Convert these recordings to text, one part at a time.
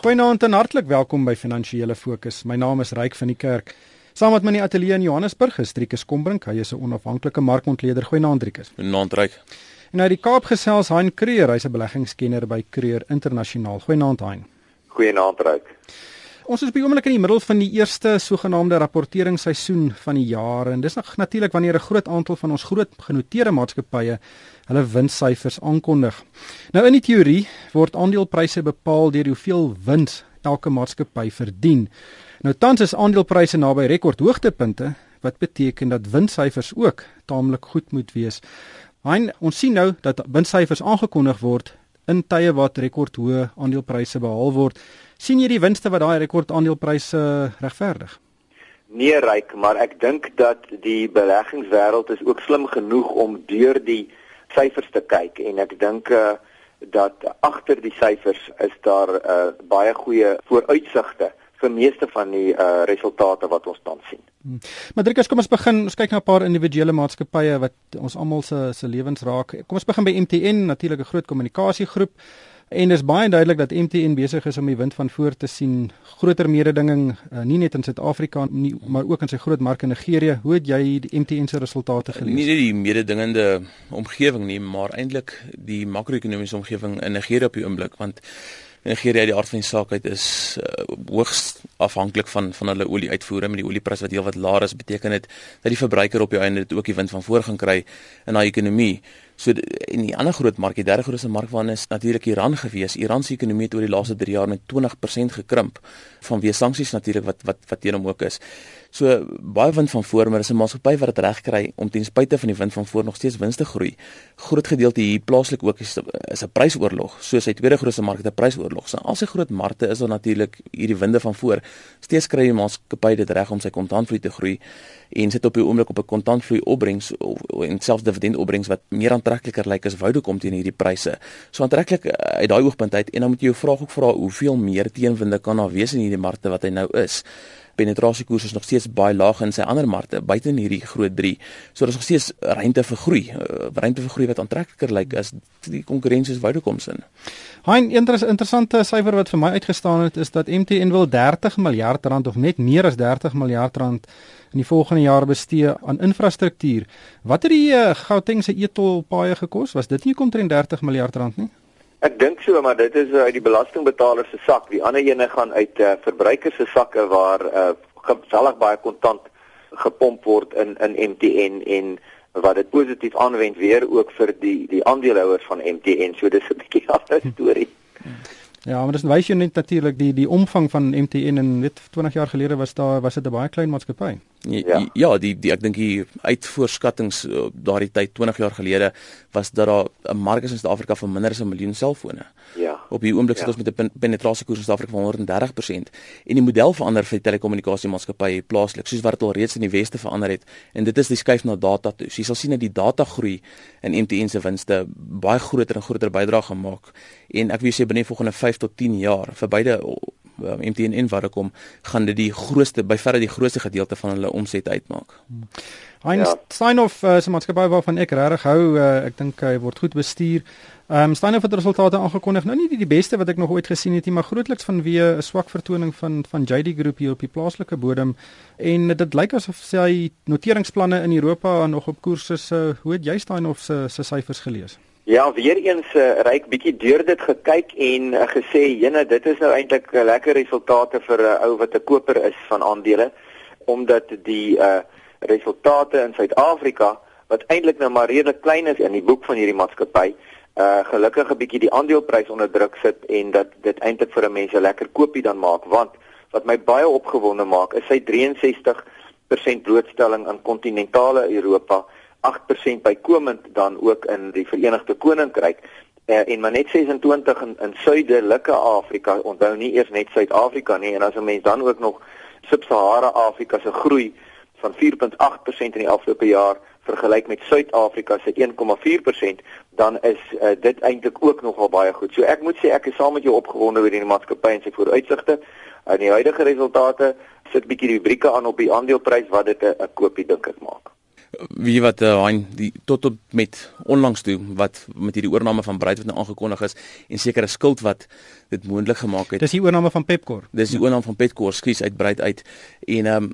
Goeienaand en hartlik welkom by Finansiële Fokus. My naam is Ryk van die Kerk. Saam met my in die ateljee in Johannesburg is Driekus Kombrink. Hy is 'n onafhanklike markontleder. Goeienaand Driekus. Goeienaand Ryk. En uit die Kaap gesels Hein Creer, hy's 'n beleggingskenner by Creer Internasionaal. Goeienaand Hein. Goeienaand Ryk. Ons is die oomblik in die middel van die eerste sogenaamde rapporteringsseisoen van die jaar en dis natuurlik wanneer 'n groot aantal van ons groot genoteerde maatskappye hulle winssyfers aankondig. Nou in die teorie word aandelepryse bepaal deur hoeveel wins elke maatskappy verdien. Nou tans is aandelepryse naby rekordhoogtepunte wat beteken dat winssyfers ook taamlik goed moet wees. Hein, ons sien nou dat winssyfers aangekondig word in tye wat rekordhoë aandelepryse behaal word sien jy die winste wat daai rekord aandelepryse regverdig? Nee, ryk, maar ek dink dat die beleggingswêreld is ook slim genoeg om deur die syfers te kyk en ek dink uh, dat agter die syfers is daar uh, baie goeie vooruitsigte vir meeste van die uh, resultate wat ons dan sien. Hmm. Maar Driekus, kom ons begin, ons kyk na 'n paar individuele maatskappye wat ons almal se se lewens raak. Kom ons begin by MTN, natuurlik 'n groot kommunikasiegroep. En dis baie duidelik dat MTN besig is om die wind van voor te sien. Groter mededinging uh, nie net in Suid-Afrika nie, maar ook in sy groot mark in Nigerië. Hoe het jy die MTN se resultate gelees? Nie net die mededingende omgewing nie, maar eintlik die makro-ekonomiese omgewing in Nigerië op die oomblik want Nigeria die aard van die saak uit is uh, hoogs afhanklik van van hulle olie-uitvoere met die olieprys wat heelwat laer is beteken dit dat die verbruiker op die einde dit ook die wind van voor gaan kry in daai ekonomie. So in die ander groot mark, die derde grootste mark waarna is natuurlik Iran gewees. Iran se ekonomie het oor die laaste 3 jaar met 20% gekrimp vanweë sanksies natuurlik wat wat wat teen hom ook is. So baie wind van voor, maar dis 'n maatskappy wat dit reg kry om ten spyte van die wind van voor nog steeds wins te groei. Groot gedeelte hier plaaslik ook is is 'n prysoorlog. So sy tweede grootste mark 'n prysoorlog. So al sy groot markte is daar natuurlik hierdie winde van voor. Steeds kry die maatskappy dit reg om sy kontantvloei te groei en sit op die oomblik op 'n kontantvloei opbrengs en selfs dividend opbrengs wat meer aantrekliker lyk as woude kom teen hierdie pryse. So aantreklik eh, uit daai oogpunt uit en dan moet jy jou vraag ook vra hoeveel meer teenwinde kan daar wees in hierdie markte wat hy nou is penetrasiekoers is nog steeds baie laag in sy ander markte buite in hierdie groot 3. So daar's nog steeds ruimte vir groei, uh, ruimte vir groei wat aantrekliker lyk as die konkurrensie is woude koms in. Hein, 'n inter interessante syfer wat vir my uitgestaan het is dat MTN wil 30 miljard rand of net meer as 30 miljard rand in die volgende jaar bestee aan infrastruktuur. Wat het die uh, Gauteng se etolpaaie gekos? Was dit nie omtrent 30 miljard rand nie? Ek dink so, maar dit is uh, uit die belastingbetaler se sak. Die ander ene gaan uit uh, verbruikers se sakke waar uh, geweldig baie kontant gepomp word in in MTN en wat dit positief aanwend weer ook vir die die aandeelhouers van MTN. So dis 'n bietjie 'n ander storie. Ja, maar dis wys jy net natuurlik die die omvang van MTN en net 20 jaar gelede was daar was dit 'n baie klein maatskappy. Ja, ja die die ek dink die uitvoerskattings uh, daardie tyd 20 jaar gelede was dat daar 'n mark is in Suid-Afrika van minder as 'n miljoen selfone. Ja. Op die oomblik sit ja. ons met 'n pen penetrasiekoers in Suid-Afrika van 130% en die model verander vir die telekommunikasiemaatskappye plaaslik soos wat dit al reeds in die weste verander het en dit is die skuif na data toe. So jy sal sien dat die data groei in MTN se winste baie groter en groter bydra gemaak en ek wil sê binne volgende 5 tot 10 jaar vir beide MTN en Vodacom gaan dit die grootste by verre die grootste gedeelte van hulle omset uitmaak. Hein ja. Steinhoff uh, se maatskappy waarvan ek regtig hou, uh, ek dink hy word goed bestuur. Ehm um, Steinhoff het resultate aangekondig. Nou nie die, die beste wat ek nog ooit gesien het nie, maar grootliks vanweë 'n swak vertoning van van JD Groep hier op die plaaslike bodem en dit lyk asof sy noteringsplanne in Europa nog op koers is. Uh, hoe het jy Steinhoff se se syfers gelees? Ja, weer eens uh, ryk bietjie deur dit gekyk en uh, gesê, "Jene, dit is nou eintlik 'n uh, lekker resultate vir 'n uh, ou wat 'n koper is van aandele. Omdat die uh resultate in Suid-Afrika wat eintlik nou maar redelik klein is in die boek van hierdie maatskappy, uh gelukkig 'n bietjie die aandeleprys onder druk sit en dat dit eintlik vir 'n mens 'n lekker koopie dan maak, want wat my baie opgewonde maak, is sy 63% blootstelling aan kontinentale Europa 8% bykomend dan ook in die Verenigde Koninkryk uh, en maar net 26 in, in suidelike Afrika onthou nie eers net Suid-Afrika nie en as 'n mens dan ook nog Sub-Sahara Afrika se groei van 4.8% in die afgelope jaar vergelyk met Suid-Afrika se 1.4% dan is uh, dit eintlik ook nogal baie goed. So ek moet sê ek is saam met jou opgewonde oor die maatskappy en sy vooruitsigte. En die huidige resultate sit bietjie die rubrieke aan op die aandeleprys wat dit 'n koopie dink ek maak. Wie wat uh, hy die tot op met onlangs toe wat met hierdie oorneem van Bright wat nou aangekondig is en sekere skuld wat dit moontlik gemaak het. Dis die oorneem van Pepkor. Dis die oorneem van Pepkor skuis uit Bright uit en ehm um,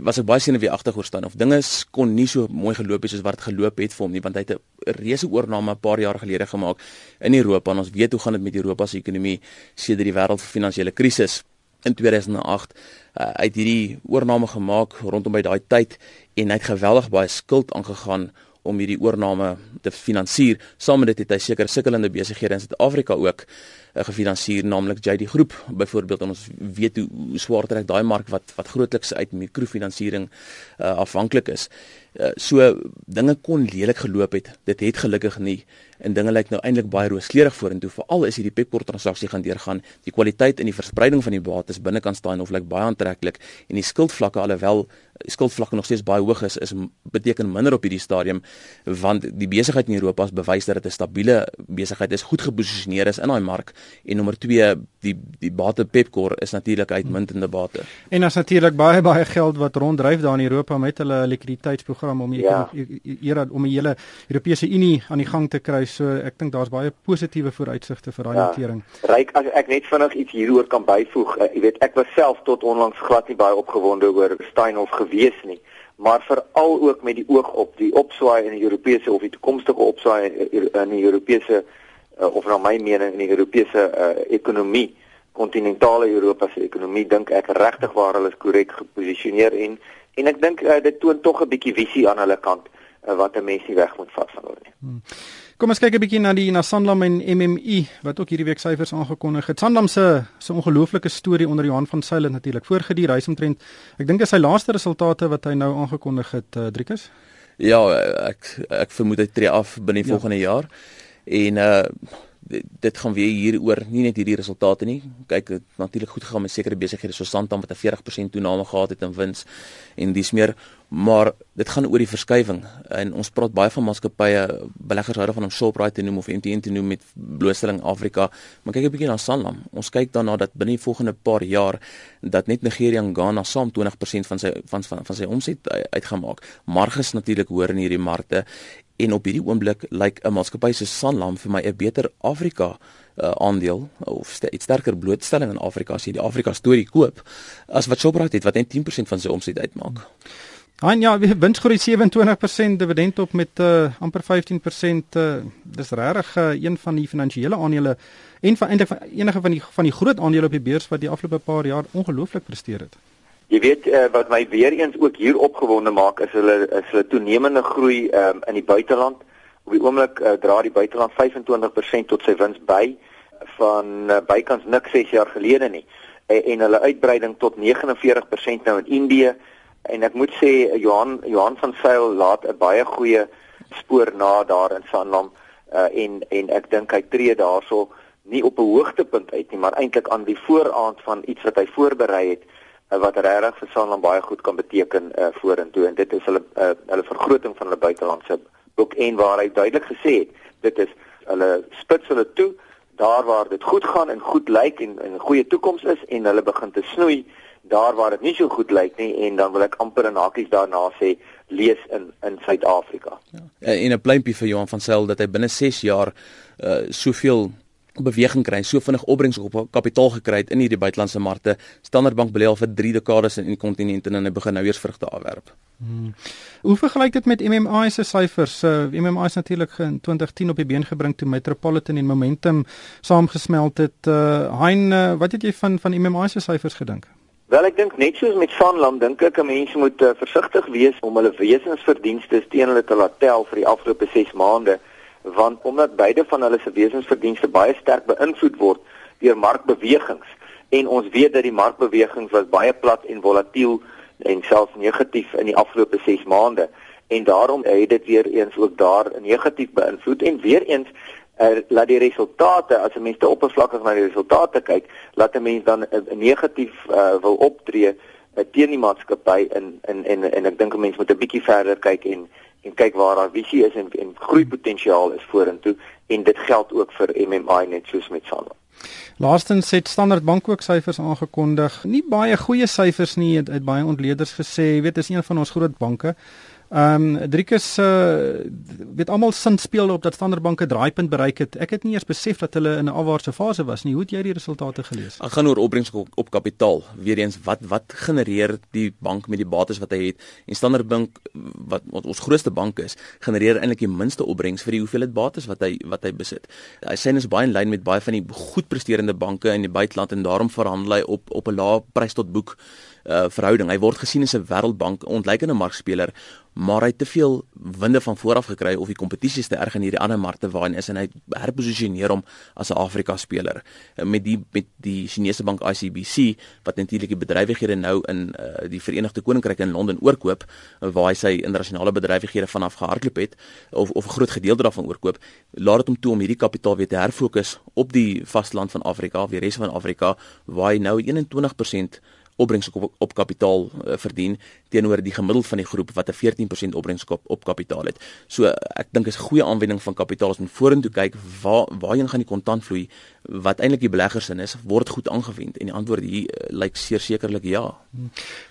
was ek baie senuweeagtig oor staan of dinge kon nie so mooi geloop het soos wat geloop het vir hom nie want hy het 'n reuse oorneem 'n paar jaar gelede gemaak in Europa en ons weet hoe gaan dit met Europa se ekonomie sedert die wêreld finansiële krisis in 2008 uh, uit hierdie oorneem gemaak rondom by daai tyd en hy het geweldig baie skuld aangegaan om hierdie oorneem te finansier. Saam met dit het hy seker sukkelende besighede in Suid-Afrika ook uh, gefinansier naamlik JD Groep byvoorbeeld en ons weet hoe, hoe swaar trek daai mark wat wat grootliks uit mikrofinansiering uh, afhanklik is. Uh, so dinge kon lelik geloop het. Dit het gelukkig nie en dinge lyk nou eintlik baie rooskleurig vorentoe. Veral is hierdie Pepkor transaksie gaan deurgaan. Die kwaliteit en die verspreiding van die bates binnekant staan of lyk baie aantreklik en die skuldvlakke alhoewel skuldvlakke nog steeds baie hoog is, is beteken minder op hierdie stadium want die besigheid in Europa het bewys dat dit 'n stabiele besigheid is, goed geposisioneer is in daai mark en nommer 2 die die bate Pepkor is natuurlik uitmuntende bate. En daar's natuurlik baie baie geld wat ronddryf daar in Europa met hulle likwiditeitsprogram om hier ja. om die hele Europese Unie aan die gang te kry. So ek dink daar's baie positiewe vooruitsigte vir daai ja. notering. Ryk as ek net vinnig iets hieroor kan byvoeg. Uh, jy weet ek was self tot onlangs glad nie baie opgewonde oor Steinhoff gewees nie maar veral ook met die oog op die opswaai in die Europese of die toekomstige opswaai in die Europese uh, of na my mening in die Europese uh, ekonomie, kontinentale Europa se ekonomie dink ek regtig waar hulle is korrek geposisioneer en en ek dink uh, dit toon tog 'n bietjie visie aan hulle kant uh, wat 'n mens nie weg moet hulle nie. Hmm. Kom ons kyk 'n bietjie na die na Sanlam en MMI wat ook hierdie week syfers aangekondig het. Sanlam se se ongelooflike storie onder Johan van Sail het natuurlik voorgedier hy omtrent ek dink is sy laaste resultate wat hy nou aangekondig het uh, Driekus. Ja, ek ek vermoed hy tree af binne ja. volgende jaar en uh dit, dit gaan weer hier oor nie net hierdie resultate nie. Kyk, dit natuurlik goed gegaan met sekere besighede so Santam wat 'n 40% toename gehad het in wins en dis meer. Maar dit gaan oor die verskuiwing en ons praat baie van maatskappye beleggers hou daarvan om Shoprite te noem of MTN te noem met blootstelling Afrika. Maar kyk 'n bietjie na Sanlam. Ons kyk daarna dat binne die volgende paar jaar dat net Nigeria en Ghana saam 20% van sy van van, van sy omset uitgemaak. Marges natuurlik hoor in hierdie markte en op hierdie oomblik lyk 'n maatskappy so Sanlam vir my 'n beter Afrika uh, aandeel of st iets sterker blootstelling in Afrika as jy die Afrika storie koop as wat Shoprite het wat net 10% van sy omset uitmaak. En ja, winsgroei 27% dividend op met uh, amper 15%. Uh, dis regtig uh, een van die finansiële aandele en van eintlik van enige van die van die groot aandele op die beurs wat die afgelope paar jaar ongelooflik presteer het. Jy weet uh, wat my weer eens ook hier opgewonde maak is hulle is hulle toenemende groei um, in die buiteland. Op die oomblik uh, dra die buiteland 25% tot sy wins by van uh, bykans niks 6 jaar gelede nie. En, en hulle uitbreiding tot 49% nou in Indië en ek moet sê Johan Johan van Sail laat 'n baie goeie spoor na daar in Sanlam uh, en en ek dink hy tree daarso nie op 'n hoogtepunt uit nie, maar eintlik aan die vooraand van iets wat hy voorberei het uh, wat regtig vir Sanlam baie goed kan beteken uh, vorentoe en dit is hulle uh, hulle vergroting van hulle buitelandse boek en waar hy duidelik gesê het dit is hulle spits hulle toe daar waar dit goed gaan en goed lyk en 'n goeie toekoms is en hulle begin te snoei daar waar dit nie so goed lyk nie en dan wil ek amper en hakies daarna sê lees in in Suid-Afrika. Ja. En 'n pleintjie vir Johan van Sail dat hy binne 6 jaar uh soveel beweging kry, so vinnig opbrengs op kapitaal gekry het in hierdie buitelandse markte. Standard Bank belê al vir 3 dekades in die kontinent en hulle begin nou eers vrugte afwerp. Hmm. Hoe vergelyk dit met MMI se syfers? Uh, MMI is natuurlik in 2010 op die been gebring toe Metropolitan en Momentum saamgesmelt het. Uh, hein, uh, wat het jy van van MMI se syfers gedink? Wel ek dink net soos met Sanlam dink ek 'n mens moet uh, versigtig wees om hulle wesensverdienste teen hulle te laat tel vir die afgelope 6 maande want omdat beide van hulle se wesensverdienste baie sterk beïnvloed word deur markbewegings en ons weet dat die markbewegings was baie plat en volatiel en selfs negatief in die afgelope 6 maande en daarom het dit weer eens ook daar negatief beïnvloed en weer eens uh, laat die resultate as 'n mens te oppervlakkig na die resultate kyk laat 'n mens dan uh, negatief uh, wil optree uh, teen die maatskappy in in en en ek dink 'n mens moet 'n bietjie verder kyk en en kyk waar daar visie is en en groeipotensiaal is vorentoe en dit geld ook vir MMI net soos met Sanlam. Laastens het Standard Bank ook syfers aangekondig. Nie baie goeie syfers nie, het, het baie ontleeders gesê. Jy weet, dis een van ons groot banke. Ehm um, Driekus uh weet almal sin speel op dat Standard Bank 'n draaipunt bereik het. Ek het nie eers besef dat hulle in 'n afwaartse fase was nie. Hoe het jy die resultate gelees? Dit gaan oor opbrengs op, op kapitaal. Weereens wat wat genereer die bank met die bates wat hy het? En Standard Bank wat, wat ons grootste bank is, genereer eintlik die minste opbrengs vir die hoeveelheid bates wat hy wat hy besit. Hy sê is baie in lyn met baie van die goed presterende banke in die buiteland en daarom verhandel hy op op 'n lae prys tot boek uh, verhouding. Hy word gesien as 'n wêreldbank ontlikeende markspeler, maar hy het te veel winde van vooraf gekry of die kompetisie is te erg in hierdie ander markte waarin is en hy herposisioneer hom as 'n Afrika speler. Uh, met die met die Chinese bank ICBC wat natuurlik die bedrywighede nou in uh, die Verenigde Koninkryk in Londen oorkoop waar hy sy internasionale bedrywighede vanaf gehardloop het of of 'n groot gedeelte daarvan oorkoop, laat dit hom toe om hierdie kapitaal weer te herfokus op die vasteland van Afrika, weer res van Afrika waar hy nou 21% opbrengs op, op kapitaal uh, verdien teenoor die gemiddeld van die groep wat 'n 14% opbrengs op, op kapitaal het. So ek dink is 'n goeie aanwending van kapitaal as ons vorentoe kyk waar waarheen gaan die kontant vloei wat eintlik die beleggers in is word goed aangewend en die antwoord hier uh, lyk seker sekerlik ja.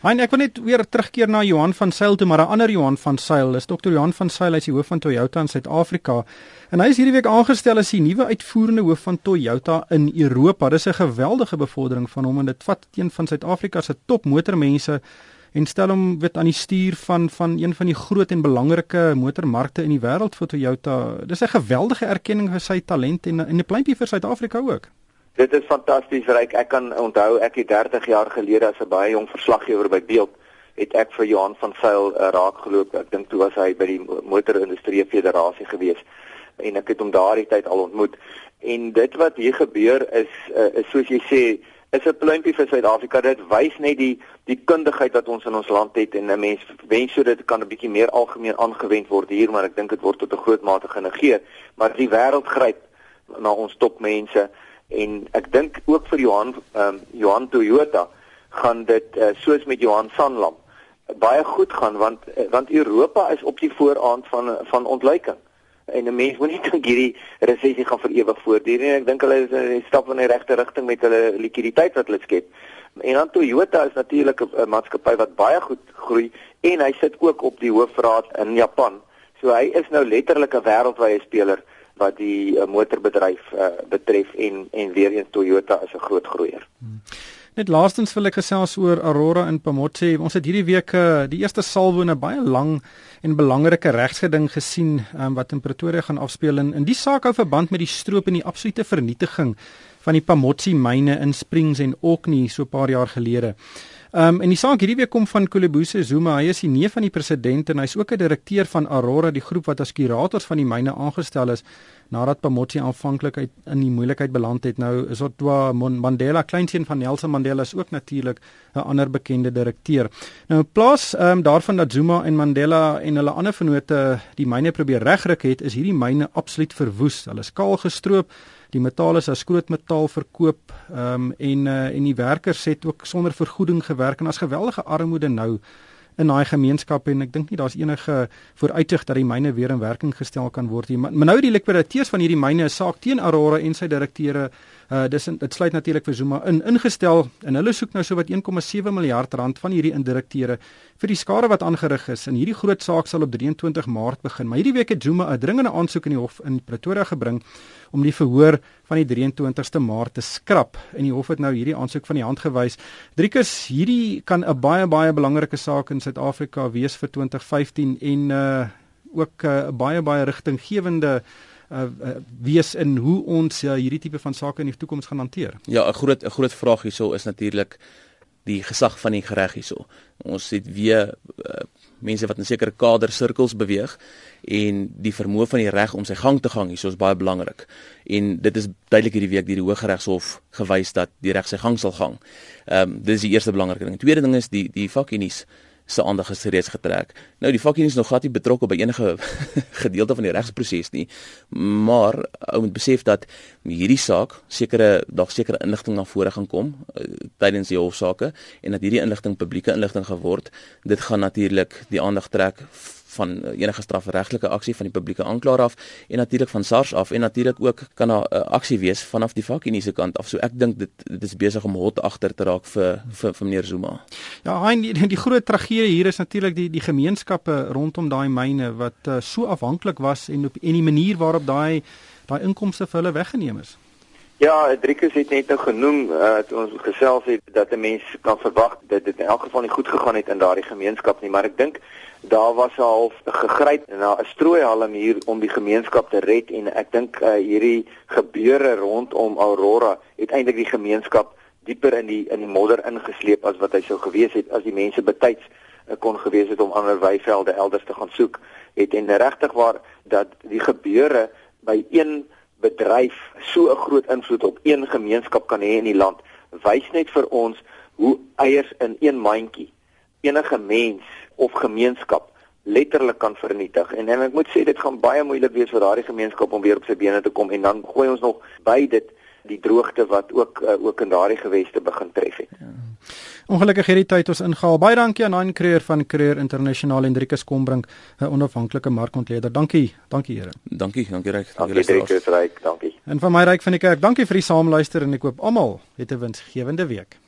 Hein ek wil net weer terugkeer na Johan van Sail toe maar 'n ander Johan van Sail is Dr. Johan van Sail hy's die hoof van Toyota in Suid-Afrika en hy is hierdie week aangestel as die nuwe uitvoerende hoof van Toyota in Europa. Dis 'n geweldige bevordering van hom en dit vat een van Suid-Afrika se top motormense en stel hom weet aan die stuur van van een van die groot en belangrike motormarkte in die wêreld vir Toyota. Dis 'n geweldige erkenning vir sy talent en en 'n pleintjie vir Suid-Afrika ook. Dit is fantasties ryk. Ek kan onthou ek het 30 jaar gelede as 'n baie jong verslaggewer by Beeld het ek vir Johan van Sail uh, raak geloop. Ek dink toe was hy by die Motorindustrie Federasie gewees en ek het hom daardie tyd al ontmoet. En dit wat hier gebeur is uh, is soos jy sê is 'n pluimpie vir Suid-Afrika. Dit wys net die die kundigheid wat ons in ons land het en 'n mens wens so dit kan 'n bietjie meer algemeen aangewend word hier, maar ek dink dit word tot 'n groot mate genegeer. Maar die wêreld gryp na ons topmense en ek dink ook vir Johan ehm um, Johan Toyota gaan dit uh, soos met Johan Sanlam baie goed gaan want uh, want Europa is op die vooraand van van ontluiking en 'n mens moenie dink hierdie resessie gaan vir ewig voortduur nie. Ek dink hulle is 'n stap in die regte rigting met hulle likwiditeit wat hulle skep. En dan Toyota is natuurlik 'n maatskappy wat baie goed groei en hy sit ook op die hoofraad in Japan. So hy is nou letterlik 'n wêreldwye speler wat die uh, motorbedryf uh, betref en en weer eens Toyota is 'n groot groeier. Hmm. Net laastens wil ek gesels oor Aurora in Pamotse. Ons het hierdie week uh, die eerste salwo 'n baie lang en belangrike regsgeding gesien um, wat in Pretoria gaan afspeel en in die saak hou verband met die stroop en die absolute vernietiging van die Pamotse myne in Springs en Orkney so 'n paar jaar gelede. Ehm um, en die saak hierdie week kom van Kolobuse Zuma. Hy is die neef van die president en hy's ook 'n direkteur van Aurora, die groep wat as kurators van die myne aangestel is nadat Pamotsi aanvanklik in die moeilikheid beland het. Nou is Otwa Mandela, kleinseun van Nelson Mandela, is ook natuurlik 'n ander bekende direkteur. Nou plaas ehm um, daarvan dat Zuma en Mandela en hulle ander vennote die myne probeer regryk het, is hierdie myne absoluut verwoes. Hulle is kaal gestroop die metaal is as skrootmetaal verkoop um, en uh, en die werkers het ook sonder vergoeding gewerk en as geweldige armoede nou in daai gemeenskap en ek dink nie daar's enige vooruitsig dat die myne weer in werking gestel kan word nie. Maar, maar nou die likwiditeurs van hierdie myne is saak teen Aurora en sy direkteure uh dis dit sluit natuurlik vir Zuma in. Ingestel en hulle soek nou so wat 1,7 miljard rand van hierdie indirekteure vir die skade wat aangerig is. En hierdie groot saak sal op 23 Maart begin. Maar hierdie week het Zuma 'n dringende aansoek in die hof in Pretoria gebring om die verhoor van die 23ste Maart te skrap. En die hof het nou hierdie aansoek van die hand gewys. Driekus, hierdie kan 'n baie baie belangrike saak in Suid-Afrika wees vir 2015 en uh ook 'n uh, baie baie rigtinggewende uh, uh wees in hoe ons uh, hierdie tipe van sake in die toekoms gaan hanteer. Ja, 'n groot 'n groot vraag hierso is natuurlik die gesag van die reg hierso. Ons het weer uh, mense wat in sekere kadersirkels beweeg en die vermoë van die reg om sy gang te gaan hierso is baie belangrik. En dit is duidelik hierdie week deur die Hooggeregshof gewys dat die reg sy gang sal gaan. Ehm um, dis die eerste belangrike ding. Die tweede ding is die die vakunies se aandag is reeds getrek. Nou die vakunies is nog glad nie betrokke by enige gedeelte van die regsproses nie, maar ou moet besef dat hierdie saak sekere dalk sekere inligting na vore gaan kom uh, tydens die hofsaake en dat hierdie inligting publieke inligting geword, dit gaan natuurlik die aandag trek van enige strafregtelike aksie van die publieke aanklaer af en natuurlik van SARS af en natuurlik ook kan daar 'n uh, aksie wees vanaf die vakunie se kant af. So ek dink dit dit is besig om hot agter te raak vir vir, vir meneer Zuma. Ja, hy die, die groot tragedie hier is natuurlik die die gemeenskappe rondom daai myne wat uh, so afhanklik was en op en die manier waarop daai daai inkomste vir hulle weggeneem is. Ja, Driekus het net nou genoem uh, ons gesels het dat 'n mens kan verwag dat dit in elk geval nie goed gegaan het in daardie gemeenskap nie, maar ek dink daar was half gegryp na 'n strooihal hier om die gemeenskap te red. En ek dink uh, hierdie gebeure rondom Aurora het eintlik die gemeenskap dieper in die in die modder ingesleep as wat hy sou gewees het as die mense betyds uh, kon gewees het om ander weivelde elders te gaan soek. Het en regtig waar dat die gebeure by een bedryf so 'n groot invloed op een gemeenskap kan hê in die land, wys net vir ons hoe eiers in een mandjie enige mens of gemeenskap letterlik kan vernietig. En, en ek moet sê dit gaan baie moeilik wees vir daardie gemeenskap om weer op sy bene te kom en dan gooi ons nog by dit die droogte wat ook uh, ook in daardie geweste begin tref het. Ja. Ongelukkig hierdie tyd ons ingehaal. Baie dankie aan Hein Creer van Creer Internasionaal en Driekus Kombrink, 'n onafhanklike markontleder. Dankie, dankie here. Dankie, dankie Ryk. Dankie Driekus Ryk, dankie. En van my Ryk van die kerk, dankie vir die saamluister en ek hoop almal het 'n winsgewende week.